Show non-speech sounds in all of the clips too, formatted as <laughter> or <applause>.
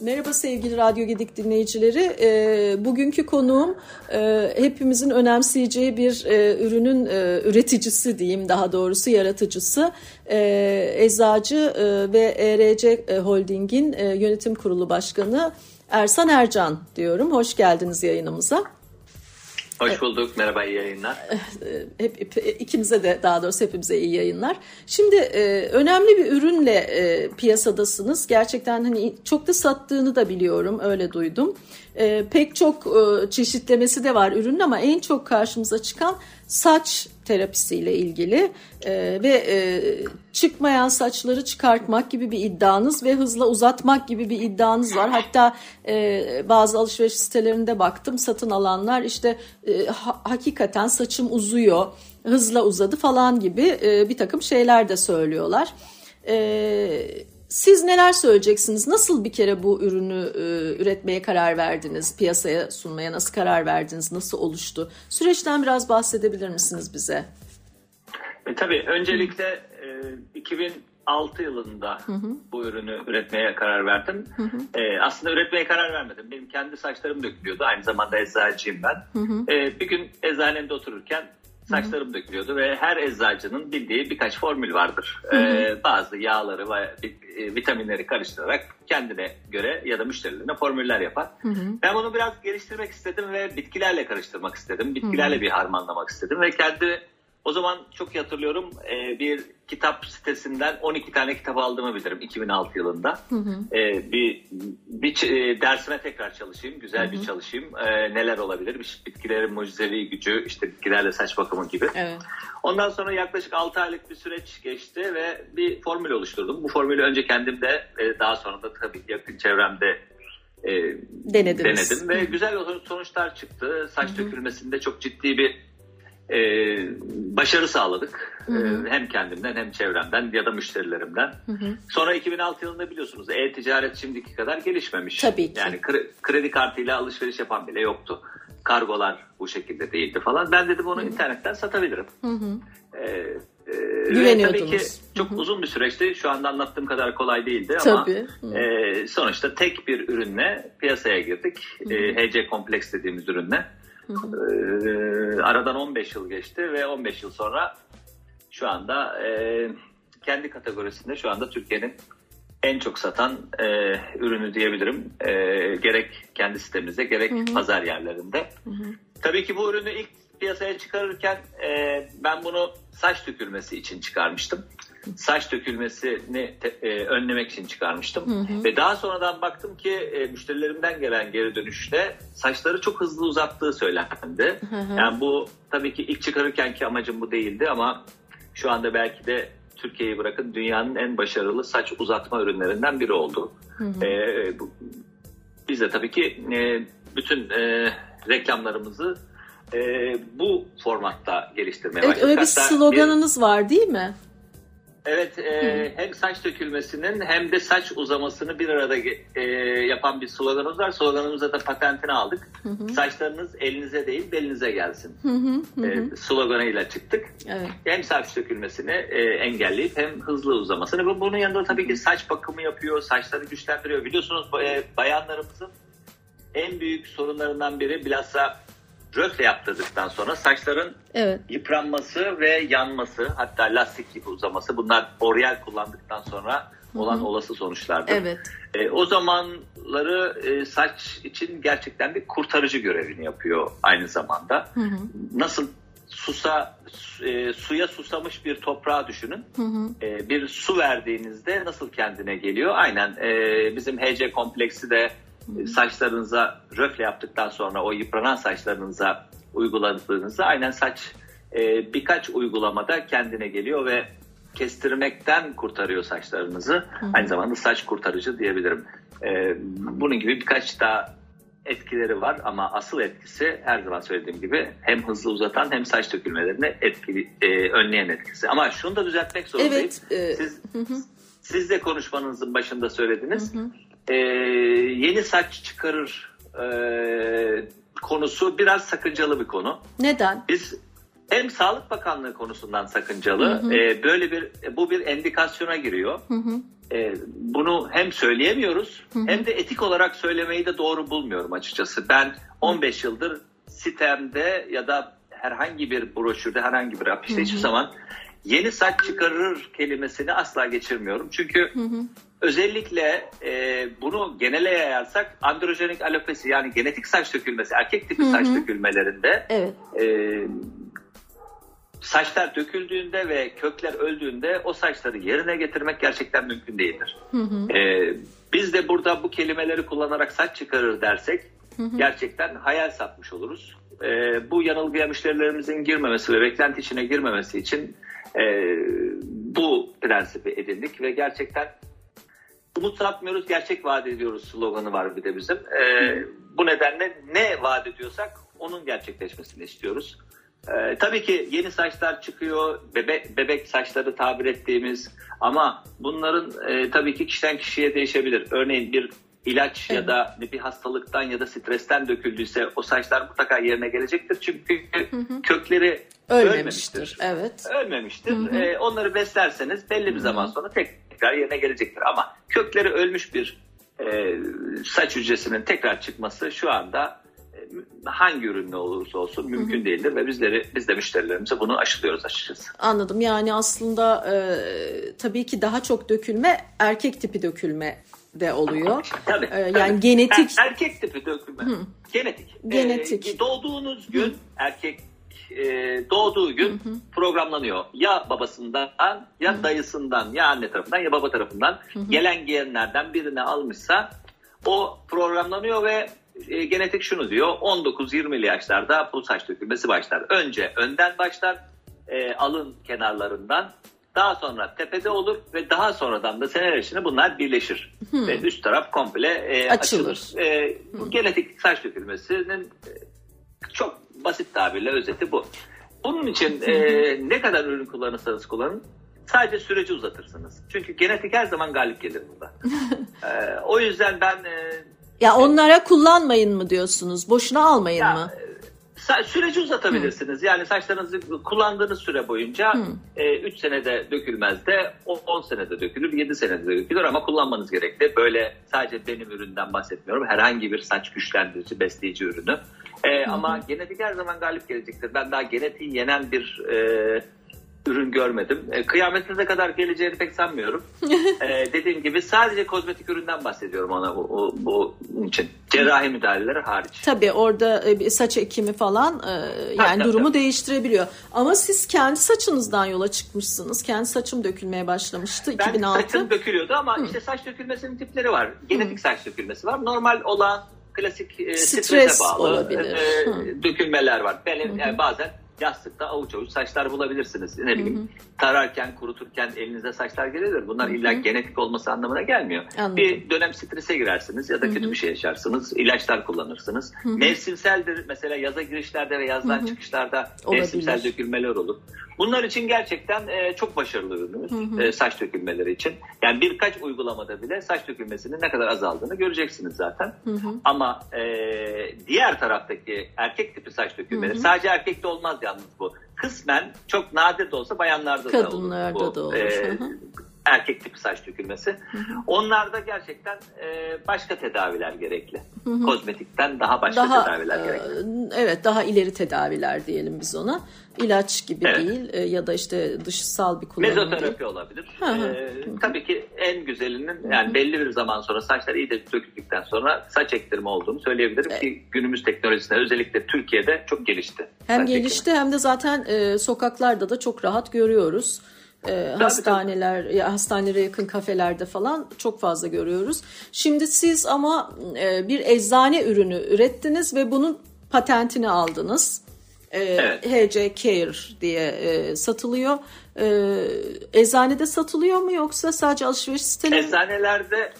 Merhaba sevgili Radyo Gedik dinleyicileri. E, bugünkü konuğum e, hepimizin önemseyeceği bir e, ürünün e, üreticisi diyeyim daha doğrusu yaratıcısı. E, Eczacı e, ve ERC Holding'in e, yönetim kurulu başkanı Ersan Ercan diyorum. Hoş geldiniz yayınımıza. Hoş bulduk. Merhaba, iyi yayınlar. Hep, hep ikimize de daha doğrusu hepimize iyi yayınlar. Şimdi e, önemli bir ürünle e, piyasadasınız. Gerçekten hani çok da sattığını da biliyorum, öyle duydum. E, pek çok e, çeşitlemesi de var ürünün ama en çok karşımıza çıkan saç terapisiyle ilgili e, ve e, çıkmayan saçları çıkartmak gibi bir iddianız ve hızla uzatmak gibi bir iddianız var. Hatta e, bazı alışveriş sitelerinde baktım satın alanlar işte e, ha, hakikaten saçım uzuyor, hızla uzadı falan gibi e, bir takım şeyler de söylüyorlar. Evet siz neler söyleyeceksiniz? Nasıl bir kere bu ürünü e, üretmeye karar verdiniz? Piyasaya sunmaya nasıl karar verdiniz? Nasıl oluştu? Süreçten biraz bahsedebilir misiniz bize? E, tabii öncelikle e, 2006 yılında hı hı. bu ürünü üretmeye karar verdim. Hı hı. E, aslında üretmeye karar vermedim. Benim kendi saçlarım dökülüyordu. Aynı zamanda eczacıyım ben. Hı hı. E, bir gün eczanemde otururken saçlarım dökülüyordu ve her eczacının bildiği birkaç formül vardır. Hı hı. Ee, bazı yağları ve e, vitaminleri karıştırarak kendine göre ya da müşterilerine formüller yapar. Hı hı. Ben bunu biraz geliştirmek istedim ve bitkilerle karıştırmak istedim. Bitkilerle hı hı. bir harmanlamak istedim ve kendi o zaman çok iyi hatırlıyorum e, bir kitap sitesinden 12 tane kitap aldığımı bilirim 2006 yılında. Hı hı. E, bir bir e, dersime tekrar çalışayım, güzel hı hı. bir çalışayım. E, neler olabilir? Bir, bitkilerin mucizevi gücü, işte bitkilerle saç bakımı gibi. Evet. Ondan sonra yaklaşık 6 aylık bir süreç geçti ve bir formül oluşturdum. Bu formülü önce kendim de e, daha sonra da tabii yakın çevremde e, denedim ve hı. güzel sonuçlar çıktı. Saç hı hı. dökülmesinde çok ciddi bir e, başarı sağladık. Hı hı. E, hem kendimden hem çevremden ya da müşterilerimden. Hı hı. Sonra 2006 yılında biliyorsunuz e-ticaret şimdiki kadar gelişmemiş. Tabii ki. Yani kredi kartıyla alışveriş yapan bile yoktu. Kargolar bu şekilde değildi falan. Ben dedim onu hı hı. internetten satabilirim. Hı hı. E, e, tabii ki çok Hı-hı. uzun bir süreçti. Şu anda anlattığım kadar kolay değildi ama e, sonuçta tek bir ürünle piyasaya girdik. E, HC Kompleks dediğimiz ürünle. Ee, aradan 15 yıl geçti ve 15 yıl sonra şu anda e, kendi kategorisinde şu anda Türkiye'nin en çok satan e, ürünü diyebilirim. E, gerek kendi sitemizde gerek hı hı. pazar yerlerinde. Hı hı. Tabii ki bu ürünü ilk piyasaya çıkarırken e, ben bunu saç dökülmesi için çıkarmıştım saç dökülmesini e, önlemek için çıkarmıştım. Hı hı. Ve daha sonradan baktım ki e, müşterilerimden gelen geri dönüşte saçları çok hızlı uzattığı söylendi. Hı hı. Yani bu tabii ki ilk çıkarırken ki amacım bu değildi ama şu anda belki de Türkiye'yi bırakın dünyanın en başarılı saç uzatma ürünlerinden biri oldu. Hı hı. E, bu, biz de tabii ki e, bütün e, reklamlarımızı e, bu formatta geliştirmeye evet, başladık. Öyle bir sloganınız bir, var değil mi? Evet, e, hem saç dökülmesinin hem de saç uzamasını bir arada e, yapan bir sloganımız var. Sloganımıza da patentini aldık. Hı hı. Saçlarınız elinize değil belinize gelsin. Hı hı hı. E, sloganıyla çıktık. Evet. Hem saç dökülmesini e, engelleyip hem hızlı uzamasını. Bunun yanında tabii ki saç bakımı yapıyor, saçları güçlendiriyor. Biliyorsunuz e, bayanlarımızın en büyük sorunlarından biri bilhassa röfle yaptırdıktan sonra saçların evet. yıpranması ve yanması hatta lastik gibi uzaması bunlar oryal kullandıktan sonra olan Hı-hı. olası sonuçlardır. Evet. E, o zamanları e, saç için gerçekten bir kurtarıcı görevini yapıyor aynı zamanda. Hı-hı. Nasıl susa e, suya susamış bir toprağı düşünün. Hı hı. E, bir su verdiğinizde nasıl kendine geliyor? Aynen e, bizim HC kompleksi de saçlarınıza röfle yaptıktan sonra o yıpranan saçlarınıza uyguladığınızda aynen saç e, birkaç uygulamada kendine geliyor ve kestirmekten kurtarıyor saçlarınızı. Hı hı. Aynı zamanda saç kurtarıcı diyebilirim. E, bunun gibi birkaç daha etkileri var ama asıl etkisi her zaman söylediğim gibi hem hızlı uzatan hem saç dökülmelerini etkili, e, önleyen etkisi. Ama şunu da düzeltmek zorundayım. Evet, e, siz, hı hı. siz de konuşmanızın başında söylediniz. Hı hı e, yeni saç çıkarır e, konusu biraz sakıncalı bir konu. Neden? Biz hem Sağlık Bakanlığı konusundan sakıncalı. Hı hı. E, böyle bir bu bir endikasyona giriyor. Hı hı. E, bunu hem söyleyemiyoruz hı hı. hem de etik olarak söylemeyi de doğru bulmuyorum açıkçası. Ben 15 yıldır sitemde ya da herhangi bir broşürde herhangi bir afişte hiçbir zaman yeni saç çıkarır kelimesini asla geçirmiyorum. Çünkü hı hı. özellikle e, bunu genele yayarsak androjenik alopesi yani genetik saç dökülmesi, erkek tipi hı hı. saç dökülmelerinde evet. e, saçlar döküldüğünde ve kökler öldüğünde o saçları yerine getirmek gerçekten mümkün değildir. Hı hı. E, biz de burada bu kelimeleri kullanarak saç çıkarır dersek hı hı. gerçekten hayal satmış oluruz. E, bu yanılgıya müşterilerimizin girmemesi ve beklenti içine girmemesi için e, bu prensibi edindik ve gerçekten umut satmıyoruz, gerçek vaat ediyoruz sloganı var bir de bizim. E, bu nedenle ne vaat ediyorsak onun gerçekleşmesini istiyoruz. Ee, tabii ki yeni saçlar çıkıyor, bebe, bebek saçları tabir ettiğimiz ama bunların e, tabii ki kişiden kişiye değişebilir. Örneğin bir ilaç evet. ya da bir hastalıktan ya da stresten döküldüyse o saçlar mutlaka yerine gelecektir. Çünkü hı hı. kökleri ölmemiştir. ölmemiştir. Evet. Ölmemiştir. Hı hı. Ee, onları beslerseniz belli bir zaman sonra tekrar yerine gelecektir. Ama kökleri ölmüş bir e, saç hücresinin tekrar çıkması şu anda hangi ürünle olursa olsun mümkün değildir ve bizleri biz de müşterilerimize bunu aşılıyoruz açıkçası. Anladım. Yani aslında e, tabii ki daha çok dökülme erkek tipi dökülme de oluyor. Tabii. Ee, yani tabii. genetik er, erkek tipi dökülme. Hı. Genetik. Genetik. Ee, doğduğunuz gün hı. erkek e, doğduğu gün hı hı. programlanıyor. Ya babasından ya hı. dayısından ya anne tarafından ya baba tarafından hı hı. gelen genlerden birini almışsa o programlanıyor ve e, genetik şunu diyor 19-20'li yaşlarda bu saç dökülmesi başlar. Önce önden başlar e, alın kenarlarından daha sonra tepede olur ve daha sonradan da seneler içinde bunlar birleşir. Hmm. Ve üst taraf komple e, açılır. açılır. E, bu hmm. genetik saç dökülmesinin e, çok basit tabirle özeti bu. Bunun için e, ne kadar ürün kullanırsanız kullanın sadece süreci uzatırsınız. Çünkü genetik her zaman galip gelir burada. <laughs> e, o yüzden ben e, ya onlara kullanmayın mı diyorsunuz? Boşuna almayın ya, mı? Süreci uzatabilirsiniz. Hı. Yani saçlarınızı kullandığınız süre boyunca 3 e, senede dökülmez de 10 senede dökülür, 7 senede dökülür ama kullanmanız gerekli. Böyle sadece benim üründen bahsetmiyorum. Herhangi bir saç güçlendirici, besleyici ürünü. E, ama genetik her zaman galip gelecektir. Ben daha genetiği yenen bir e, ürün görmedim. E, kıyametinize kadar geleceğini pek sanmıyorum. <laughs> e, dediğim gibi sadece kozmetik üründen bahsediyorum ona bu, bu, bu için. Cerrahi müdahaleleri hariç. Tabii orada e, saç ekimi falan e, yani tabii, durumu tabii. değiştirebiliyor. Ama siz kendi saçınızdan yola çıkmışsınız. Kendi saçım dökülmeye başlamıştı ben 2006. Ben saçım dökülüyordu ama Hı. işte saç dökülmesinin tipleri var. Genetik Hı. saç dökülmesi var. Normal olan klasik e, Stres strese bağlı olabilir. E, dökülmeler var. Benim yani bazen yastıkta avuç avuç saçlar bulabilirsiniz. Ne bileyim hı hı. tararken, kuruturken elinize saçlar gelebilir. Bunlar hı hı. illa genetik olması anlamına gelmiyor. Anladım. Bir dönem strese girersiniz ya da kötü bir şey yaşarsınız. ilaçlar kullanırsınız. Hı hı. Mevsimseldir. Mesela yaza girişlerde ve yazdan hı hı. çıkışlarda Olabilir. mevsimsel dökülmeler olur. Bunlar için gerçekten e, çok başarılı ürünümüz e, saç dökülmeleri için. Yani birkaç uygulamada bile saç dökülmesinin ne kadar azaldığını göreceksiniz zaten. Hı hı. Ama e, diğer taraftaki erkek tipi saç dökülmeleri hı hı. sadece erkekte olmaz yalnız bu. Kısmen çok nadir de olsa bayanlarda Kadınlarda da olur. Bu, da olur. E, erkek tipi saç dökülmesi. Hı hı. Onlarda gerçekten e, başka tedaviler gerekli. Hı hı. Kozmetikten daha başka daha, tedaviler e, gerekli. Evet daha ileri tedaviler diyelim biz ona. İlaç gibi evet. değil e, ya da işte dışsal bir kullanım Mezoterapi değil. olabilir. Hı hı. E, tabii ki en güzelinin yani belli bir zaman sonra saçlar iyi de döküldükten sonra saç ektirme olduğunu söyleyebilirim evet. ki günümüz teknolojisinde özellikle Türkiye'de çok gelişti. Hem gelişti ektirme. hem de zaten e, sokaklarda da çok rahat görüyoruz e, hastaneler ya hastanelere yakın kafelerde falan çok fazla görüyoruz. Şimdi siz ama e, bir eczane ürünü ürettiniz ve bunun patentini aldınız. E, evet. HC Care diye e, satılıyor. E, eczanede satılıyor mu yoksa sadece alışveriş siteleri? Eczanelerde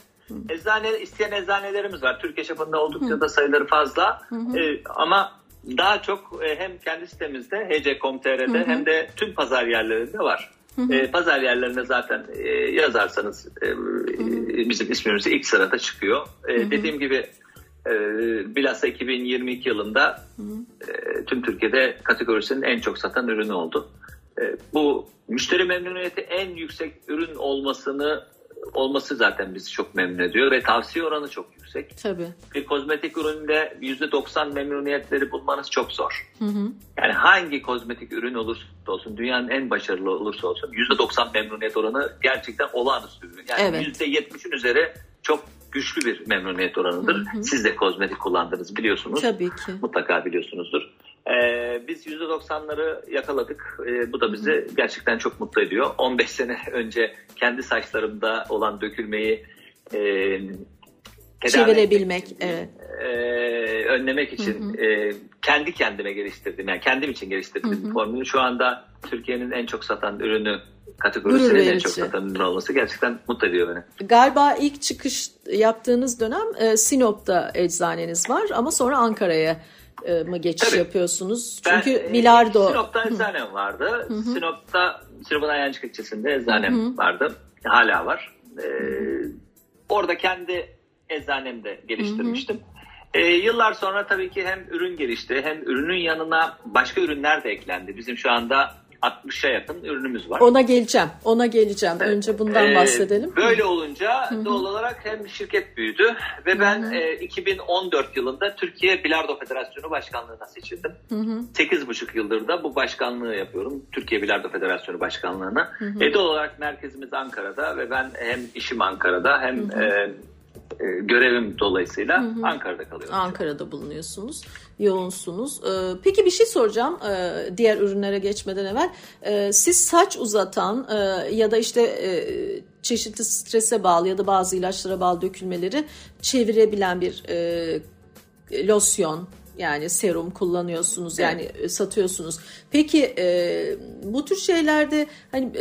eczane isteyen eczanelerimiz var. Türkiye çapında oldukça Hı. da sayıları fazla. Hı E, ama daha çok e, hem kendi sitemizde hc.com.tr'de hem de tüm pazar yerlerinde var. E, pazar yerlerine zaten e, yazarsanız e, bizim ismimiz ilk sırada çıkıyor. E, dediğim gibi E, bilhassa 2022 yılında e, tüm Türkiye'de kategorisinin en çok satan ürünü oldu. E, bu müşteri memnuniyeti en yüksek ürün olmasını olması zaten bizi çok memnun ediyor ve tavsiye oranı çok yüksek. Tabii. Bir kozmetik üründe %90 memnuniyetleri bulmanız çok zor. Hı hı. Yani hangi kozmetik ürün olursa olsun, dünyanın en başarılı olursa olsun %90 memnuniyet oranı gerçekten olağanüstü. Yani evet. %70'in üzeri çok güçlü bir memnuniyet oranıdır. Hı hı. Siz de kozmetik kullandınız biliyorsunuz. Tabii ki. Mutlaka biliyorsunuzdur. Ee, biz %90'ları yakaladık. Ee, bu da bizi hı hı. gerçekten çok mutlu ediyor. 15 sene önce kendi saçlarımda olan dökülmeyi e, çevirebilmek, evet. E, önlemek için hı hı. E, kendi kendime geliştirdim. Yani kendim için geliştirdim formülü. Şu anda Türkiye'nin en çok satan ürünü kategorisinin en çok satan ürün olması gerçekten mutlu ediyor beni. Galiba ilk çıkış yaptığınız dönem e, Sinop'ta eczaneniz var ama sonra Ankara'ya mı geçiş Tabii. yapıyorsunuz? Çünkü ben, Bilardo... E, Sinop'ta eczanem vardı. Hı-hı. Sinop'ta Sinop'un Ayancık ilçesinde eczanem Hı-hı. vardı. Hala var. E, orada kendi eczanemde geliştirmiştim. Hı hı. E, yıllar sonra tabii ki hem ürün gelişti hem ürünün yanına başka ürünler de eklendi. Bizim şu anda 60'a yakın ürünümüz var. Ona geleceğim. Ona geleceğim. Önce bundan ee, bahsedelim. Böyle olunca Hı-hı. doğal olarak hem şirket büyüdü ve ben e, 2014 yılında Türkiye Bilardo Federasyonu Başkanlığı'na seçildim. Hı-hı. 8,5 yıldır da bu başkanlığı yapıyorum. Türkiye Bilardo Federasyonu Başkanlığı'na. E, doğal olarak merkezimiz Ankara'da ve ben hem işim Ankara'da hem e, e, görevim dolayısıyla hı hı. Ankara'da kalıyorum. Ankara'da bulunuyorsunuz, yoğunsunuz. Ee, peki bir şey soracağım e, diğer ürünlere geçmeden evvel. Ee, siz saç uzatan e, ya da işte çeşitli strese bağlı ya da bazı ilaçlara bağlı dökülmeleri çevirebilen bir losyon yani serum kullanıyorsunuz yani evet. satıyorsunuz. Peki bu tür şeylerde hani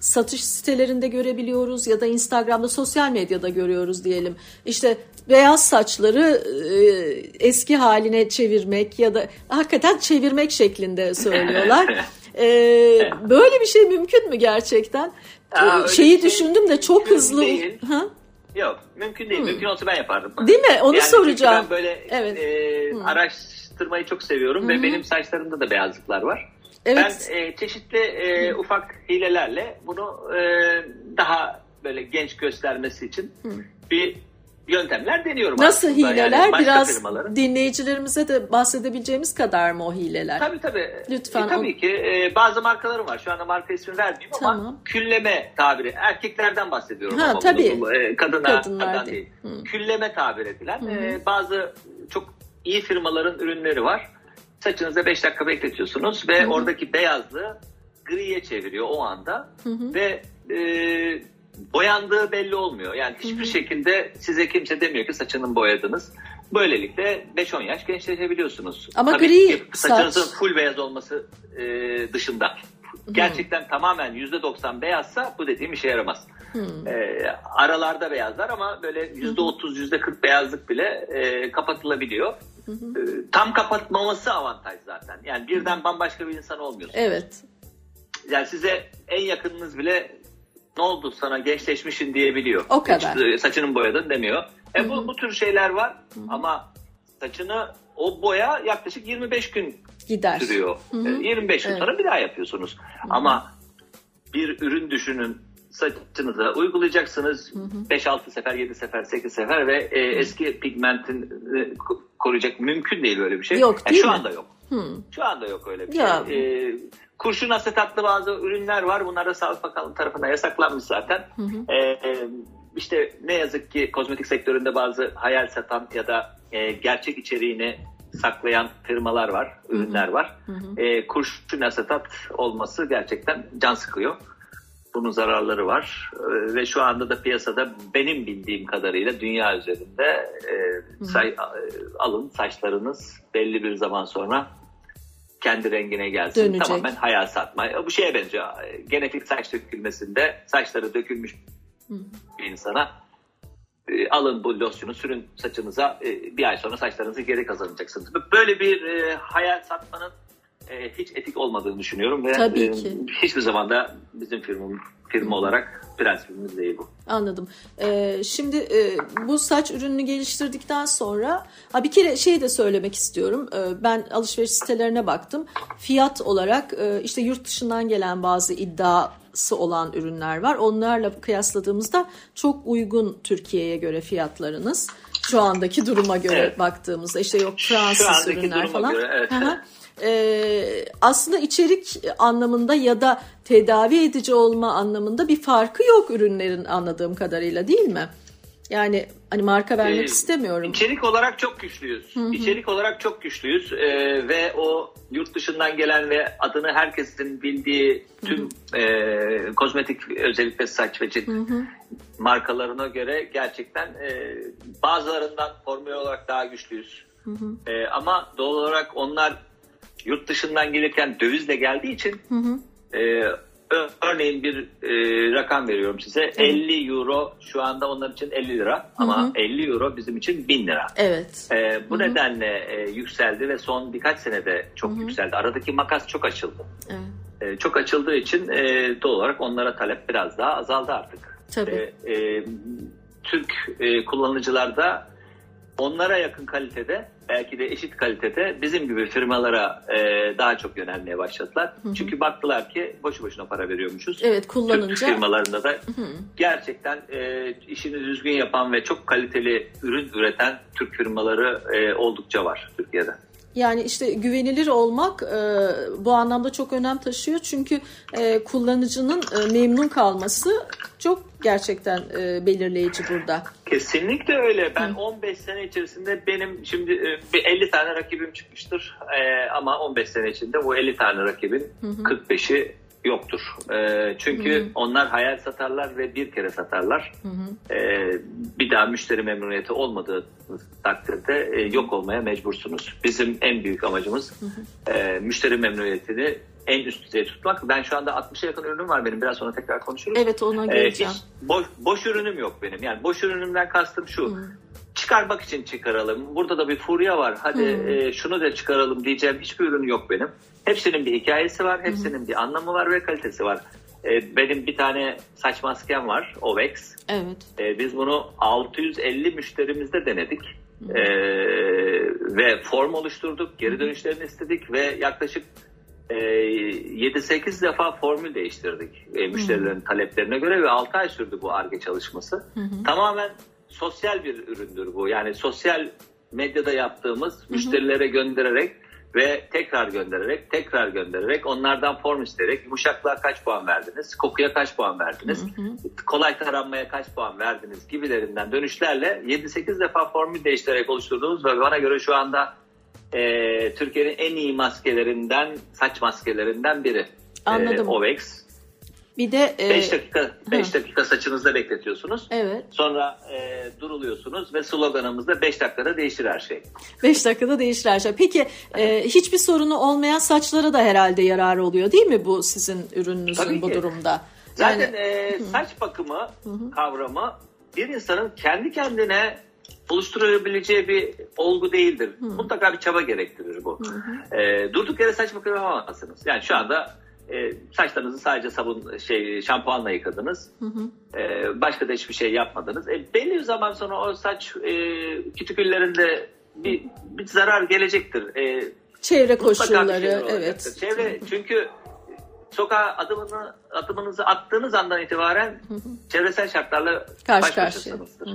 satış sitelerinde görebiliyoruz ya da Instagram'da sosyal medyada görüyoruz diyelim. İşte beyaz saçları e, eski haline çevirmek ya da hakikaten çevirmek şeklinde söylüyorlar. <laughs> e, böyle bir şey mümkün mü gerçekten? Aa, Şeyi şey düşündüm de çok hızlı. Değil. Ha? Yok mümkün değil. Hmm. Mümkün olsa ben yapardım. Değil mi? Onu yani soracağım. Ben böyle evet. e, hmm. araştırmayı çok seviyorum hmm. ve benim saçlarımda da beyazlıklar var. Evet. Ben e, çeşitli e, ufak hilelerle bunu e, daha böyle genç göstermesi için Hı. bir yöntemler deniyorum. Nasıl aslında. hileler? Yani Biraz firmaların. dinleyicilerimize de bahsedebileceğimiz kadar mı o hileler? Tabii tabii. Lütfen. E, tabii o... ki e, bazı markalarım var. Şu anda marka ismi vermeyeyim tamam. ama külleme tabiri. Erkeklerden bahsediyorum. Ha, ama tabii. Bu, e, kadına değil. Hı. Külleme tabir edilen e, bazı çok iyi firmaların ürünleri var. Saçınızda 5 dakika bekletiyorsunuz ve Hı-hı. oradaki beyazlığı griye çeviriyor o anda Hı-hı. ve e, boyandığı belli olmuyor. Yani hiçbir Hı-hı. şekilde size kimse demiyor ki saçını boyadınız. Böylelikle 5-10 yaş gençleşebiliyorsunuz. Ama Tabii gri saçınızın saç... full beyaz olması e, dışında. Gerçekten tamamen %90 beyazsa bu dediğim işe yaramaz. E, aralarda beyazlar ama böyle %30 %40 beyazlık bile e, kapatılabiliyor. Hı hı. Ee, tam kapatmaması avantaj zaten. Yani birden bambaşka bir insan olmuyorsunuz. Evet. Yani size en yakınınız bile ne oldu sana gençleşmişin diyebiliyor. O kadar. Hiç e, saçının boyadın demiyor. E hı hı. bu, bu tür şeyler var hı hı. ama saçını o boya yaklaşık 25 gün Gider. sürüyor. Hı hı. 25 e, gün evet. sonra bir daha yapıyorsunuz. Hı hı. Ama bir ürün düşünün saçınıza uygulayacaksınız. 5-6 sefer, 7 sefer, 8 sefer ve e, eski pigmentin e, koruyacak mümkün değil böyle bir şey. Yok değil yani Şu mi? anda yok. Hı. Şu anda yok öyle bir ya. şey. E, kurşun asetatlı bazı ürünler var. Bunlar da Sağlık Bakanlığı tarafından yasaklanmış zaten. Hı hı. E, e, işte ne yazık ki kozmetik sektöründe bazı hayal satan ya da e, gerçek içeriğini saklayan firmalar var, ürünler var. Hı hı. E, kurşun asetat olması gerçekten can sıkıyor. Bunun zararları var ee, ve şu anda da piyasada benim bildiğim kadarıyla dünya üzerinde e, say, alın saçlarınız belli bir zaman sonra kendi rengine gelsin. Dönecek. Tamamen hayal satma. Bu şeye benziyor. Genetik saç dökülmesinde saçları dökülmüş Hı. bir insana e, alın bu losyonu sürün saçınıza e, bir ay sonra saçlarınızı geri kazanacaksınız. Böyle bir e, hayal satmanın e, hiç etik olmadığını düşünüyorum ve Tabii e, ki. hiçbir zaman da bizim firmamız firma olarak prensibimiz değil bu. Anladım. Ee, şimdi e, bu saç ürününü geliştirdikten sonra ha bir kere şey de söylemek istiyorum. Ee, ben alışveriş sitelerine baktım. Fiyat olarak e, işte yurt dışından gelen bazı iddiası olan ürünler var. Onlarla kıyasladığımızda çok uygun Türkiye'ye göre fiyatlarınız. Şu andaki duruma göre evet. baktığımızda işte yok Fransız ürünler falan. Göre, evet e, aslında içerik anlamında ya da tedavi edici olma anlamında bir farkı yok ürünlerin anladığım kadarıyla değil mi? Yani hani marka vermek ee, istemiyorum. İçerik olarak çok güçlüyüz. Hı hı. İçerik olarak çok güçlüyüz ee, ve o yurt dışından gelen ve adını herkesin bildiği tüm hı hı. E, kozmetik özellikle saç ve cilt hı hı. markalarına göre gerçekten e, bazılarından formül olarak daha güçlüyüz. Hı hı. E, ama doğal olarak onlar yurt dışından gelirken dövizle geldiği için hı hı. E, örneğin bir e, rakam veriyorum size. Hı. 50 euro şu anda onlar için 50 lira hı hı. ama 50 euro bizim için 1000 lira. Evet. E, bu hı hı. nedenle e, yükseldi ve son birkaç senede çok hı hı. yükseldi. Aradaki makas çok açıldı. Evet. E, çok açıldığı için e, doğal olarak onlara talep biraz daha azaldı artık. Tabii. E, e, Türk e, kullanıcılarda onlara yakın kalitede belki de eşit kalitede bizim gibi firmalara e, daha çok yönelmeye başladılar. Hı hı. Çünkü baktılar ki boşu boşuna para veriyormuşuz. Evet kullanınca. Türk firmalarında da hı hı. gerçekten e, işini düzgün yapan ve çok kaliteli ürün üreten Türk firmaları e, oldukça var Türkiye'de. Yani işte güvenilir olmak e, bu anlamda çok önem taşıyor. Çünkü e, kullanıcının e, memnun kalması çok gerçekten e, belirleyici burada. Kesinlikle öyle. Ben Hı. 15 sene içerisinde benim şimdi e, bir 50 tane rakibim çıkmıştır. E, ama 15 sene içinde bu 50 tane rakibin Hı. 45'i yoktur. E, çünkü hı hı. onlar hayal satarlar ve bir kere satarlar. Hı hı. E, bir daha müşteri memnuniyeti olmadığı takdirde e, yok olmaya mecbursunuz. Bizim en büyük amacımız hı hı. E, müşteri memnuniyetini en üst düzeye tutmak. Ben şu anda 60'a yakın ürünüm var benim. Biraz sonra tekrar konuşuruz. Evet ona geleceğim. Ee, boş, boş ürünüm yok benim. Yani boş ürünümden kastım şu. Hı. Çıkarmak için çıkaralım. Burada da bir furya var. Hadi e, şunu da çıkaralım diyeceğim hiçbir ürün yok benim. Hepsinin bir hikayesi var. Hepsinin Hı. bir anlamı var ve kalitesi var. E, benim bir tane saç maskem var. Ovex. Evet. E, biz bunu 650 müşterimizde denedik. E, ve form oluşturduk. Geri dönüşlerini istedik ve yaklaşık e, 7-8 defa formül değiştirdik e, müşterilerin hmm. taleplerine göre ve 6 ay sürdü bu ARGE çalışması. Hmm. Tamamen sosyal bir üründür bu. Yani sosyal medyada yaptığımız hmm. müşterilere göndererek ve tekrar göndererek, tekrar göndererek onlardan form isteyerek yumuşaklığa kaç puan verdiniz, kokuya kaç puan verdiniz, hı hı. kolay taranmaya kaç puan verdiniz gibilerinden dönüşlerle 7-8 defa formül değiştirerek oluşturduğumuz ve bana göre şu anda e, Türkiye'nin en iyi maskelerinden, saç maskelerinden biri. Anladım. E, Ovex. Bir de 5 e, dakika 5 dakika saçınızda bekletiyorsunuz. Evet. Sonra e, duruluyorsunuz ve sloganımızda 5 dakikada değişir her şey. 5 dakikada değişir her şey. Peki e, hiçbir sorunu olmayan saçlara da herhalde yarar oluyor değil mi bu sizin ürününüzün Tabii bu durumda? Zaten yani... e, saç bakımı Hı-hı. kavramı bir insanın kendi kendine oluşturabileceği bir olgu değildir. Hı. Mutlaka bir çaba gerektirir bu. Hı hı. E, durduk yere saç bakımı yapamazsınız. Yani şu anda e, saçlarınızı sadece sabun şey şampuanla yıkadınız. Hı hı. E, başka da hiçbir şey yapmadınız. E, belli bir zaman sonra o saç e, kütüküllerinde bir, bir zarar gelecektir. E, Çevre koşulları, evet. Çevre çünkü sokağa adımını adımınızı attığınız andan itibaren hı hı. çevresel şartlarla karşı baş başasınızdır.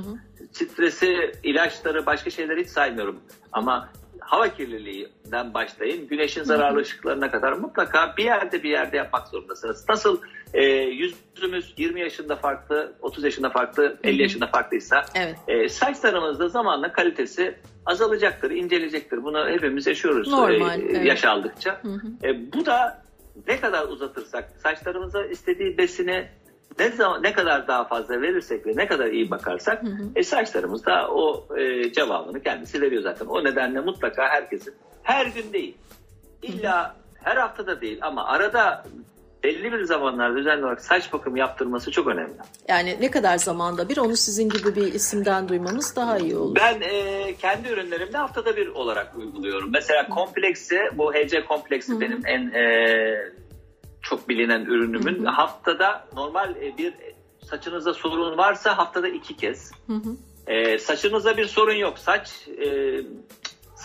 Stresi, ilaçları, başka şeyleri hiç saymıyorum. Ama hava kirliliğinden başlayın, güneşin zararlı ışıklarına kadar mutlaka bir yerde bir yerde yapmak zorundasınız. Nasıl e, yüzümüz 20 yaşında farklı, 30 yaşında farklı, 50 yaşında farklıysa evet. e, saçlarımızda zamanla kalitesi azalacaktır, incelecektir. Bunu hepimiz yaşıyoruz Normal, e, evet. yaş aldıkça. Hı hı. E, bu da ne kadar uzatırsak saçlarımıza istediği besini ne zaman ne kadar daha fazla verirsek ve ne kadar iyi bakarsak hı hı. E, saçlarımız da o e, cevabını kendisi veriyor zaten. O nedenle mutlaka herkesin her gün değil illa hı hı. her haftada değil ama arada belli bir zamanlar düzenli olarak saç bakımı yaptırması çok önemli. Yani ne kadar zamanda bir onu sizin gibi bir isimden duymamız daha iyi olur. Ben e, kendi ürünlerimde haftada bir olarak uyguluyorum. Mesela kompleksi bu HC kompleksi Hı-hı. benim en e, çok bilinen ürünümün. Hı hı. Haftada normal e, bir saçınızda sorun varsa haftada iki kez. Hı hı. E, saçınızda bir sorun yok. Saç e,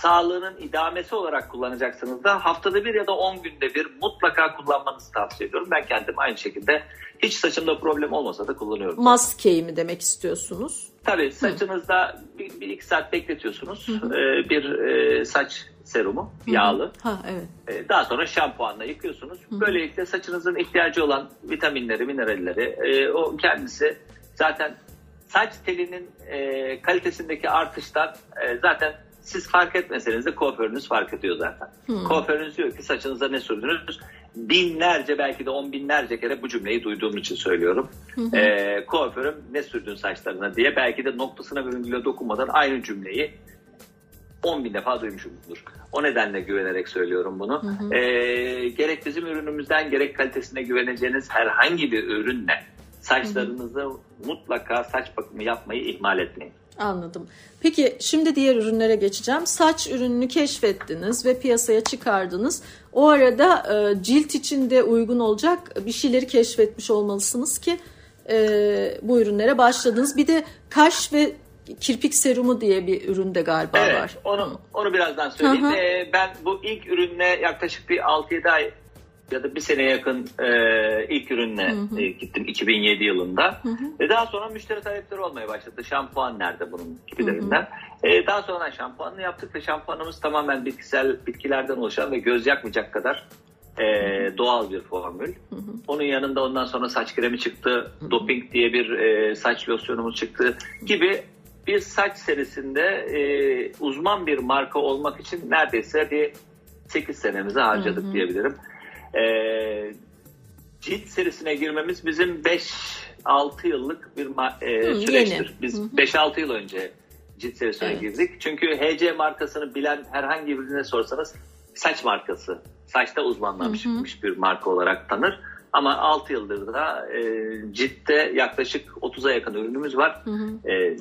sağlığının idamesi olarak kullanacaksınız da haftada bir ya da 10 günde bir mutlaka kullanmanızı tavsiye ediyorum. Ben kendim aynı şekilde hiç saçımda problem olmasa da kullanıyorum. Maskeyi mi demek istiyorsunuz? Tabii saçınızda bir, bir iki saat bekletiyorsunuz. Hı hı. Ee, bir e, saç serumu hı yağlı. Ha, evet. Ee, daha sonra şampuanla yıkıyorsunuz. Hı. Böylelikle saçınızın ihtiyacı olan vitaminleri, mineralleri e, o kendisi zaten saç telinin e, kalitesindeki artıştan e, zaten siz fark etmeseniz de kuaförünüz fark ediyor zaten. Hmm. Kuaförünüz diyor ki saçınıza ne sürdünüz? Binlerce belki de on binlerce kere bu cümleyi duyduğum için söylüyorum. Hmm. Ee, kuaförüm ne sürdün saçlarına diye belki de noktasına virgüle dokunmadan aynı cümleyi 10 bin defa duymuşumdur. O nedenle güvenerek söylüyorum bunu. Hı hı. Ee, gerek bizim ürünümüzden gerek kalitesine güveneceğiniz herhangi bir ürünle saçlarınızı hı hı. mutlaka saç bakımı yapmayı ihmal etmeyin. Anladım. Peki şimdi diğer ürünlere geçeceğim. Saç ürününü keşfettiniz ve piyasaya çıkardınız. O arada e, cilt için de uygun olacak bir şeyleri keşfetmiş olmalısınız ki e, bu ürünlere başladınız. Bir de kaş ve kirpik serumu diye bir ürün de galiba evet, var. Onu, onu birazdan söyleyeyim. Ee, ben bu ilk ürünle yaklaşık bir 6-7 ay ya da bir sene yakın e, ilk ürünle hı hı. E, gittim 2007 yılında. Hı hı. Ve daha sonra müşteri talepleri olmaya başladı. Şampuan nerede bunun gibilerinden. E, daha sonra şampuanını yaptık ve şampuanımız tamamen bitkisel bitkilerden oluşan ve göz yakmayacak kadar e, doğal bir formül. Hı hı. Onun yanında ondan sonra saç kremi çıktı. Hı hı. Doping diye bir e, saç losyonumuz çıktı gibi bir saç serisinde e, uzman bir marka olmak için neredeyse bir 8 senemizi harcadık hı hı. diyebilirim. E, cilt serisine girmemiz bizim 5-6 yıllık bir e, Hı, süreçtir. Yeni. Biz 5-6 yıl önce cilt serisine evet. girdik. Çünkü HC markasını bilen herhangi birine sorsanız saç markası, saçta uzmanlaşmış bir marka olarak tanır. Ama 6 yıldır da e, ciltte yaklaşık 30'a yakın ürünümüz var. Hı hı. E,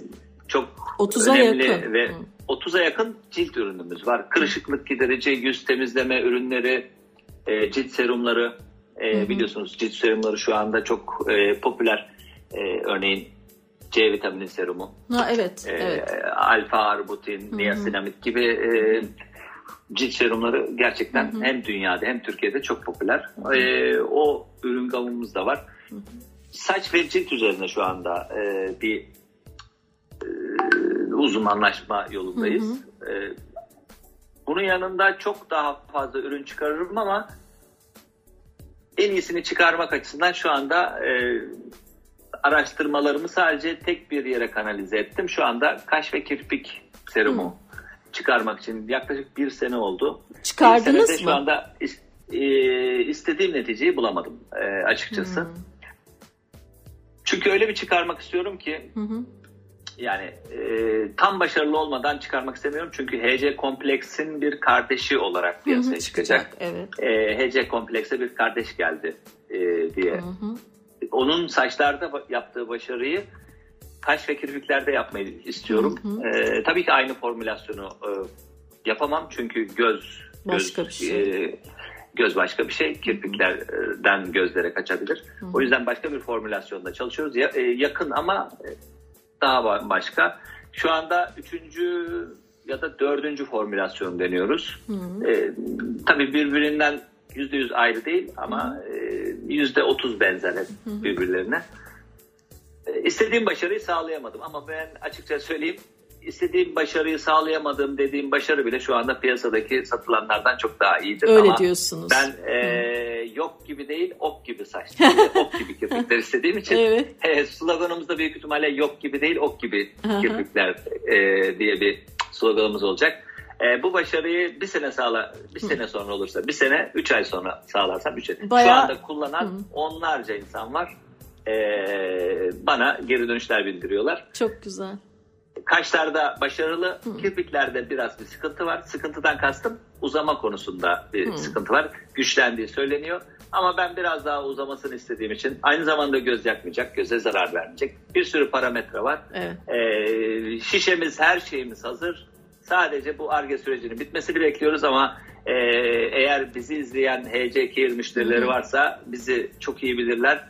çok 30'a önemli yakın. ve hı. 30'a yakın cilt ürünümüz var. Kırışıklık giderici, yüz temizleme ürünleri, e, cilt serumları e, biliyorsunuz cilt serumları şu anda çok e, popüler. E, örneğin C vitamini serumu. Ha, evet, e, evet. Alfa arbutin, niasinamid gibi e, cilt serumları gerçekten hı hı. hem dünyada hem Türkiye'de çok popüler. Hı hı. E, o ürün gamımız da var. Hı hı. Saç ve cilt üzerine şu anda e, bir e, uzmanlaşma yolundayız. Hı hı. E, bunun yanında çok daha fazla ürün çıkarırım ama en iyisini çıkarmak açısından şu anda e, araştırmalarımı sadece tek bir yere kanalize ettim. Şu anda kaş ve kirpik serumu hmm. çıkarmak için yaklaşık bir sene oldu. Çıkardınız mı? Şu anda e, istediğim neticeyi bulamadım e, açıkçası. Hmm. Çünkü öyle bir çıkarmak istiyorum ki hı yani e, tam başarılı olmadan çıkarmak istemiyorum. Çünkü HC kompleksin bir kardeşi olarak piyasaya hı hı, çıkacak. Evet. E, HC komplekse bir kardeş geldi e, diye. Hı hı. Onun saçlarda yaptığı başarıyı kaş ve kirpiklerde yapmayı istiyorum. Hı hı. E, tabii ki aynı formülasyonu e, yapamam. Çünkü göz başka göz, bir şey. E, göz başka bir şey. Kirpiklerden gözlere kaçabilir. Hı. O yüzden başka bir formülasyonda çalışıyoruz. Ya, e, yakın ama daha başka. Şu anda üçüncü ya da dördüncü formülasyon deniyoruz. Hı E, tabii birbirinden yüzde yüz ayrı değil ama e, yüzde otuz benzer birbirlerine. E, istediğim başarıyı sağlayamadım ama ben açıkça söyleyeyim istediğim başarıyı sağlayamadığım dediğim başarı bile şu anda piyasadaki satılanlardan çok daha iyidir. Öyle Ama diyorsunuz. Ben e, yok gibi değil ok gibi saç, ok gibi kirpikler istediğim için <laughs> evet. e, sloganımızda büyük ihtimalle yok gibi değil ok gibi kirpikler e, diye bir sloganımız olacak. E, bu başarıyı bir sene sağla, bir Hı. sene sonra olursa, bir sene, üç ay sonra sağlarsam üç ay. Bayağı... Şu anda kullanan Hı. onlarca insan var. E, bana geri dönüşler bildiriyorlar. Çok güzel. Kaşlarda başarılı, Hı. kirpiklerde biraz bir sıkıntı var. Sıkıntıdan kastım uzama konusunda bir Hı. sıkıntı var. Güçlendiği söyleniyor. Ama ben biraz daha uzamasını istediğim için aynı zamanda göz yakmayacak, göze zarar vermeyecek bir sürü parametre var. Evet. Ee, şişemiz, her şeyimiz hazır. sadece bu ARGE sürecinin bitmesini bekliyoruz ama e, eğer bizi izleyen HC Care müşterileri varsa bizi çok iyi bilirler.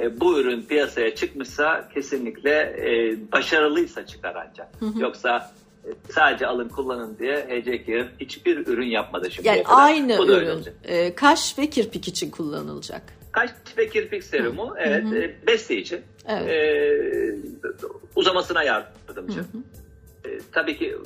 E, bu ürün piyasaya çıkmışsa kesinlikle e, başarılıysa çıkar ancak. Yoksa e, sadece alın kullanın diye HC Care hiçbir ürün yapmadı şimdi. Yani kadar. aynı ürün e, kaş ve kirpik için kullanılacak. Kaş ve kirpik serumu hı. evet hı hı. E, besleyici. Evet. E, uzamasına yardımcı. Hı hı. E, tabii ki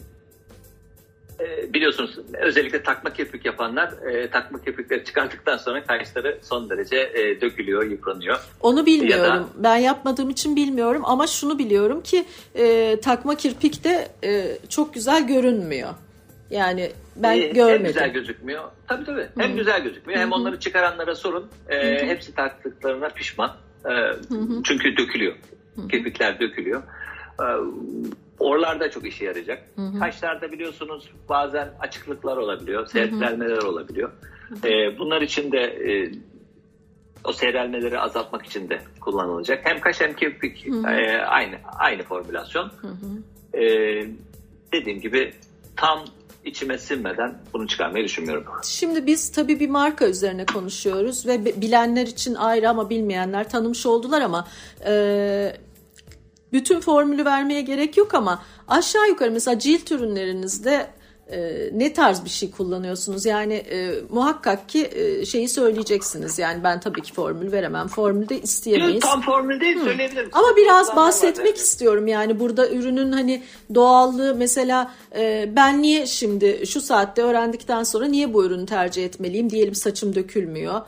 e, biliyorsunuz özellikle takma kirpik yapanlar e, takma kirpikleri çıkarttıktan sonra kaşları son derece e, dökülüyor, yıpranıyor. Onu bilmiyorum. Da, ben yapmadığım için bilmiyorum ama şunu biliyorum ki e, takma kirpik de e, çok güzel görünmüyor. Yani ben ee, görmedim. Hem güzel gözükmüyor. Tabii tabii. Hem Hı-hı. güzel gözükmüyor. Hem Hı-hı. onları çıkaranlara sorun. E, hepsi taktıklarına pişman. E, çünkü dökülüyor. Kirpikler dökülüyor. E, oralarda çok işe yarayacak. Hı-hı. Kaşlarda biliyorsunuz bazen açıklıklar olabiliyor. Seyrelmeler olabiliyor. E, bunlar için de e, o seyrelmeleri azaltmak için de kullanılacak. Hem kaş hem kirpik e, aynı aynı formülasyon. E, dediğim gibi tam içime sinmeden bunu çıkarmayı düşünmüyorum. Şimdi biz tabii bir marka üzerine konuşuyoruz ve bilenler için ayrı ama bilmeyenler tanımış oldular ama e, bütün formülü vermeye gerek yok ama aşağı yukarı mesela cilt ürünlerinizde e, ne tarz bir şey kullanıyorsunuz? Yani e, muhakkak ki e, şeyi söyleyeceksiniz. Yani ben tabii ki formül veremem. Formülde isteyemeyiz. Tam formül değil Hı. söyleyebilirim. Ama biraz bahsetmek istiyorum. Yani burada ürünün hani doğallığı mesela e, ben niye şimdi şu saatte öğrendikten sonra niye bu ürünü tercih etmeliyim? Diyelim saçım dökülmüyor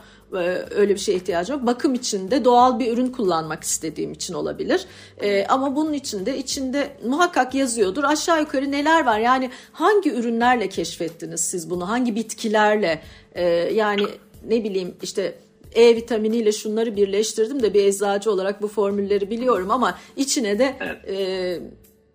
öyle bir şeye ihtiyacım yok. Bakım için de doğal bir ürün kullanmak istediğim için olabilir. E, ama bunun için de içinde muhakkak yazıyordur. Aşağı yukarı neler var? Yani hangi ürünlerle keşfettiniz siz bunu? Hangi bitkilerle? E, yani ne bileyim işte e vitaminiyle şunları birleştirdim de bir eczacı olarak bu formülleri biliyorum ama içine de evet. e,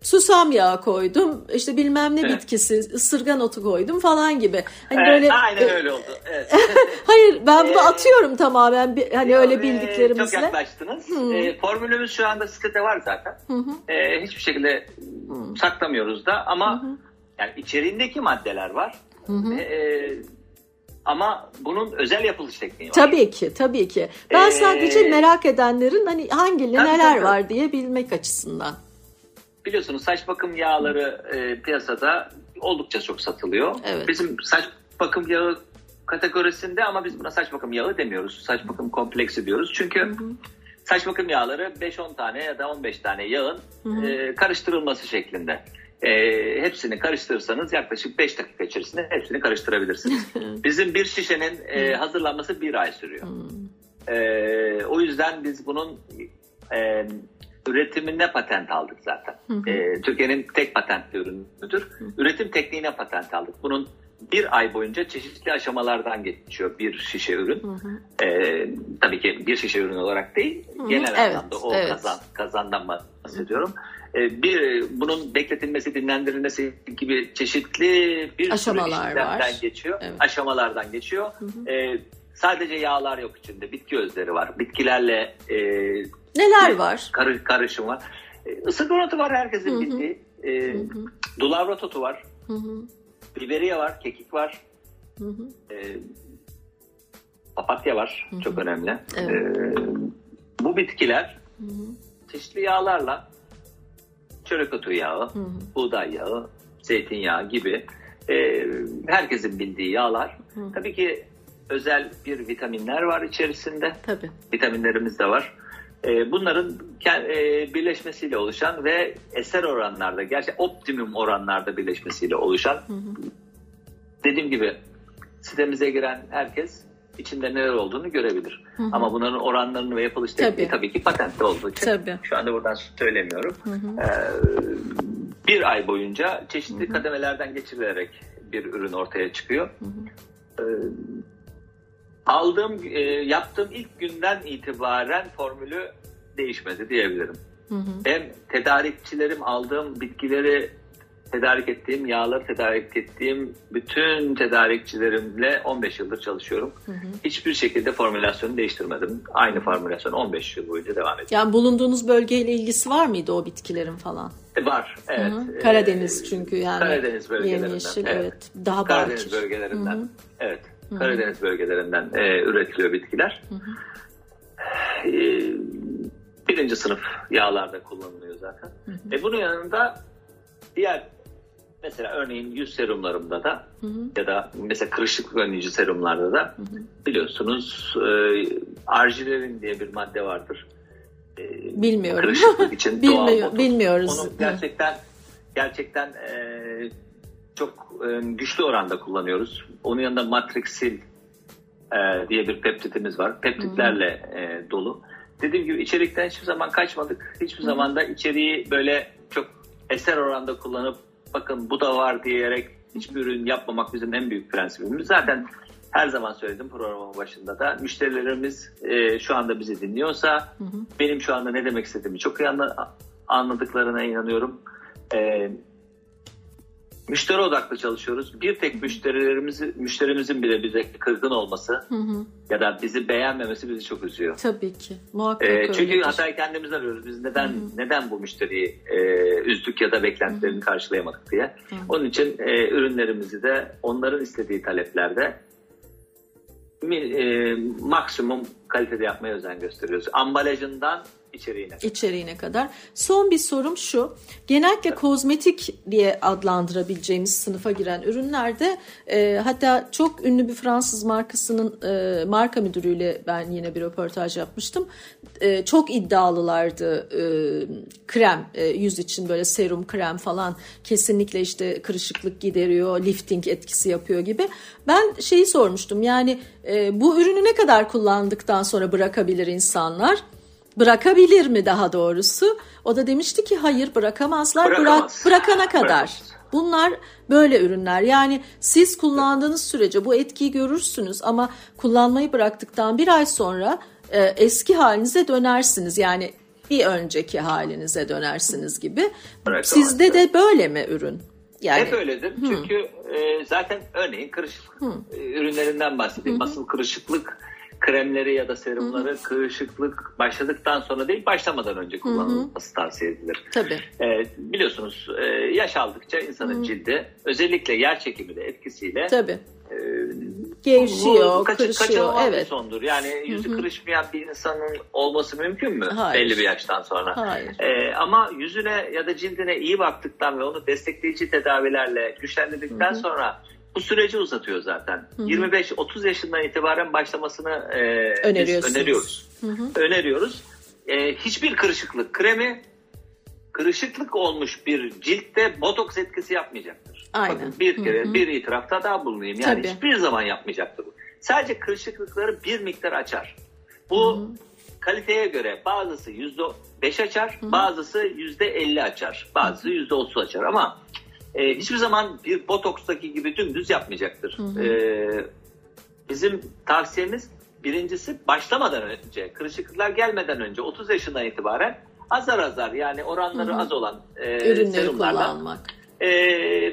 susam yağı koydum işte bilmem ne evet. bitkisi ısırgan otu koydum falan gibi. Hani evet, böyle aynen öyle oldu. Evet. <laughs> Hayır ben bunu ee, atıyorum tamamen hani öyle e, bildiklerimizle. Çok yaklaştınız. Hmm. E, formülümüz şu anda sitede var zaten. Hı E, hiçbir şekilde hı. saklamıyoruz da ama hı hı. yani içeriğindeki maddeler var. Hı hı. E, ama bunun özel yapılış tekniği var. Tabii ki, tabii ki. Ben ee, sadece merak edenlerin hani hangi neler tabii. var diye bilmek açısından biliyorsunuz saç bakım yağları e, piyasada oldukça çok satılıyor. Evet. Bizim saç bakım yağı kategorisinde ama biz buna saç bakım yağı demiyoruz. Saç bakım kompleksi diyoruz. Çünkü hı hı. saç bakım yağları 5-10 tane ya da 15 tane yağın hı hı. E, karıştırılması şeklinde. E, hepsini karıştırırsanız yaklaşık 5 dakika içerisinde hepsini karıştırabilirsiniz. <laughs> Bizim bir şişenin e, hazırlanması bir ay sürüyor. E, o yüzden biz bunun e, üretimine patent aldık zaten. E, Türkiye'nin tek patentli ürünüdür. Üretim tekniğine patent aldık. Bunun bir ay boyunca çeşitli aşamalardan geçiyor bir şişe ürün. Hı hı. E, tabii ki bir şişe ürün olarak değil, hı hı. genel evet, anlamda o evet. kazan, kazandan bahsediyorum. E, bir bunun bekletilmesi, dinlendirilmesi gibi çeşitli bir Aşamalar var. geçiyor. Evet. Aşamalardan geçiyor. Hı hı. E, sadece yağlar yok içinde, bitki özleri var. Bitkilerle e, Neler var? Karı, karışım var. E, ısırgan var herkesin bildiği. E, Dulavrat otu var. Hı hı. Biberiye var, kekik var. Hı hı. E, papatya var, hı hı. çok önemli. Evet. E, bu bitkiler hı hı. çeşitli yağlarla çörek otu yağı, hı hı. buğday yağı, zeytinyağı gibi e, herkesin bildiği yağlar. Hı. Tabii ki özel bir vitaminler var içerisinde. Tabii. Vitaminlerimiz de var. Ee, bunların e, birleşmesiyle oluşan ve eser oranlarda, gerçi optimum oranlarda birleşmesiyle oluşan, hı hı. dediğim gibi sitemize giren herkes içinde neler olduğunu görebilir. Hı hı. Ama bunların oranlarını ve yapılış tekniği tabii, tabii ki patentli olduğu için tabii. şu anda buradan söylemiyorum. Hı hı. Ee, bir ay boyunca çeşitli hı hı. kademelerden geçirilerek bir ürün ortaya çıkıyor. Hı hı. Ee, aldığım, e, yaptığım ilk günden itibaren formülü değişmedi diyebilirim. Hı hı. Hem tedarikçilerim aldığım bitkileri tedarik ettiğim yağları tedarik ettiğim bütün tedarikçilerimle 15 yıldır çalışıyorum. Hı hı. Hiçbir şekilde formülasyonu değiştirmedim. Aynı formülasyon 15 yıl boyunca devam ediyor. Yani bulunduğunuz bölgeyle ilgisi var mıydı o bitkilerin falan? E, var, evet. Hı hı. Karadeniz çünkü yani. Karadeniz bölgelerinden. Yemyeşil, evet. evet. Daha Karadeniz bakir. bölgelerinden, hı hı. evet. Hı hı. Karadeniz bölgelerinden e, üretiliyor bitkiler. E, birinci sınıf yağlarda kullanılıyor zaten. Hı hı. E, bunun yanında diğer mesela örneğin yüz serumlarımda da hı hı. ya da mesela kırışıklık önleyici serumlarda da hı hı. biliyorsunuz e, argilerin diye bir madde vardır. E, Bilmiyorum. Kırışıklık <laughs> için Bilmiyor, doğal motor. Bilmiyoruz. Onu gerçekten gerçekten e, çok e, güçlü oranda kullanıyoruz. Onun yanında matrixil e, diye bir peptitimiz var. Peptitlerle e, dolu. Dediğim gibi içerikten hiçbir zaman kaçmadık. Hiçbir zaman da içeriği böyle çok eser oranda kullanıp bakın bu da var diyerek hiçbir ürün yapmamak bizim en büyük prensibimiz. Zaten her zaman söyledim programın başında da müşterilerimiz e, şu anda bizi dinliyorsa hı hı. benim şu anda ne demek istediğimi çok iyi anladıklarına inanıyorum. E, müşteri odaklı çalışıyoruz. Bir tek müşterilerimizi müşterimizin bile bize kırgın olması hı hı. ya da bizi beğenmemesi bizi çok üzüyor. Tabii ki. Muhakkak ee, çünkü öyledir. hatayı kendimiz arıyoruz. Biz neden hı hı. neden bu müşteriyi e, üzdük ya da beklentilerini hı hı. karşılayamadık diye. Hı hı. Onun için e, ürünlerimizi de onların istediği taleplerde e, maksimum kalitede yapmaya özen gösteriyoruz. Ambalajından içeriğine. İçeriğine kadar. Son bir sorum şu. Genellikle evet. kozmetik diye adlandırabileceğimiz sınıfa giren ürünlerde e, hatta çok ünlü bir Fransız markasının e, marka müdürüyle ben yine bir röportaj yapmıştım. E, çok iddialılardı e, krem e, yüz için böyle serum krem falan kesinlikle işte kırışıklık gideriyor, lifting etkisi yapıyor gibi. Ben şeyi sormuştum yani e, bu ürünü ne kadar kullandıktan sonra bırakabilir insanlar? Bırakabilir mi daha doğrusu? O da demişti ki hayır bırakamazlar Bırakamaz. bırak bırakana kadar. Bırakamaz. Bunlar böyle ürünler. Yani siz kullandığınız sürece bu etkiyi görürsünüz ama kullanmayı bıraktıktan bir ay sonra e, eski halinize dönersiniz. Yani bir önceki halinize dönersiniz gibi. Bırakamaz. Sizde de böyle mi ürün? Yani, Hep öyledir. Hı. Çünkü e, zaten örneğin kırışıklık hı. ürünlerinden bahsedeyim. Hı. Asıl kırışıklık kremleri ya da serumları Hı-hı. kırışıklık başladıktan sonra değil başlamadan önce kullanılması Hı-hı. tavsiye edilir. Tabii. Ee, biliyorsunuz e, yaş aldıkça insanın Hı-hı. cildi özellikle yer çekimi de etkisiyle Tabii. E, gevşiyor, bu, kaç, kırışıyor. Evet. bir sondur. Yani yüzü Hı-hı. kırışmayan bir insanın olması mümkün mü? Hayır. Belli bir yaştan sonra. Hayır. Ee, ama yüzüne ya da cildine iyi baktıktan ve onu destekleyici tedavilerle güçlendirdikten Hı-hı. sonra bu süreci uzatıyor zaten. 25-30 yaşından itibaren başlamasını e, öneriyoruz. Hı hı. Öneriyoruz. E, hiçbir kırışıklık kremi kırışıklık olmuş bir ciltte botoks etkisi yapmayacaktır. Aynen. Bakın bir kere hı hı. bir itirafta daha bulunayım. Yani Tabii. hiçbir zaman yapmayacaktır. Sadece kırışıklıkları bir miktar açar. Bu hı hı. kaliteye göre bazısı yüzde beş açar, hı hı. bazısı yüzde elli açar, bazısı yüzde otuz açar ama e, hiçbir zaman bir botokstaki gibi dümdüz yapmayacaktır. Hı hı. E, bizim tavsiyemiz birincisi başlamadan önce, kırışıklıklar gelmeden önce 30 yaşından itibaren azar azar yani oranları hı hı. az olan e, kullanmak e,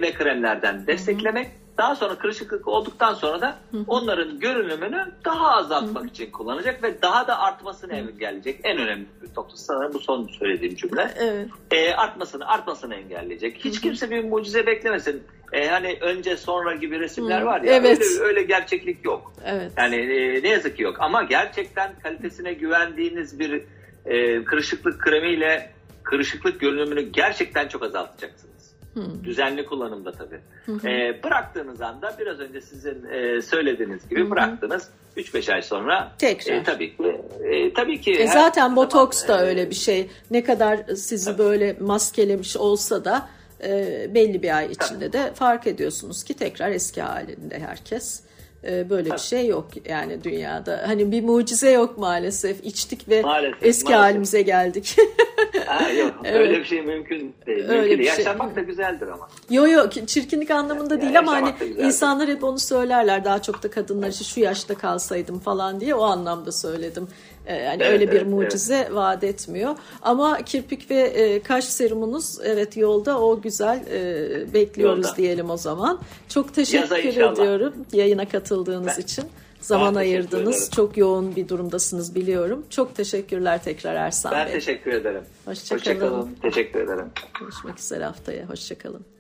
ve kremlerden desteklemek. Hı hı. Daha sonra kırışıklık olduktan sonra da onların görünümünü daha azaltmak için kullanacak ve daha da artmasını engelleyecek. En önemli noktası sanırım bu son söylediğim cümle. Evet. E, artmasını artmasını engelleyecek. Hiç kimse bir mucize beklemesin. E, hani önce sonra gibi resimler var ya evet. öyle, öyle gerçeklik yok. Evet. Yani e, ne yazık ki yok. Ama gerçekten kalitesine güvendiğiniz bir e, kırışıklık kremiyle kırışıklık görünümünü gerçekten çok azaltacaksınız. Hmm. Düzenli kullanımda tabii. Hmm. E, bıraktığınız anda biraz önce sizin e, söylediğiniz gibi hmm. bıraktınız 3-5 ay sonra tekrar. E, tabii ki e, tabii ki e, zaten botoks da e, öyle bir şey. Ne kadar sizi tabii. böyle maskelemiş olsa da e, belli bir ay içinde tabii. de fark ediyorsunuz ki tekrar eski halinde herkes. E, böyle bir şey yok yani dünyada. Hani bir mucize yok maalesef. İçtik ve maalesef, eski maalesef. halimize geldik. ha, yok <laughs> evet. öyle bir şey mümkün değil. Öyle mümkün değil. Şey. Yaşlanmak da güzeldir ama. Yok yok çirkinlik anlamında yani, değil ama hani insanlar hep onu söylerler daha çok da kadınlar işte şu yaşta kalsaydım falan diye o anlamda söyledim. Ee, yani evet, öyle bir mucize evet. vaat etmiyor. Ama kirpik ve e, kaş serumunuz evet yolda o güzel e, bekliyoruz yolda. diyelim o zaman. Çok teşekkür ediyorum yayına katıldığınız ben, için zaman ayırdınız. Çok yoğun bir durumdasınız biliyorum. Çok teşekkürler tekrar Ersan ben Bey. Ben teşekkür ederim. Hoşçakalın. Hoşça Teşekkür ederim. Görüşmek üzere haftaya. Hoşçakalın.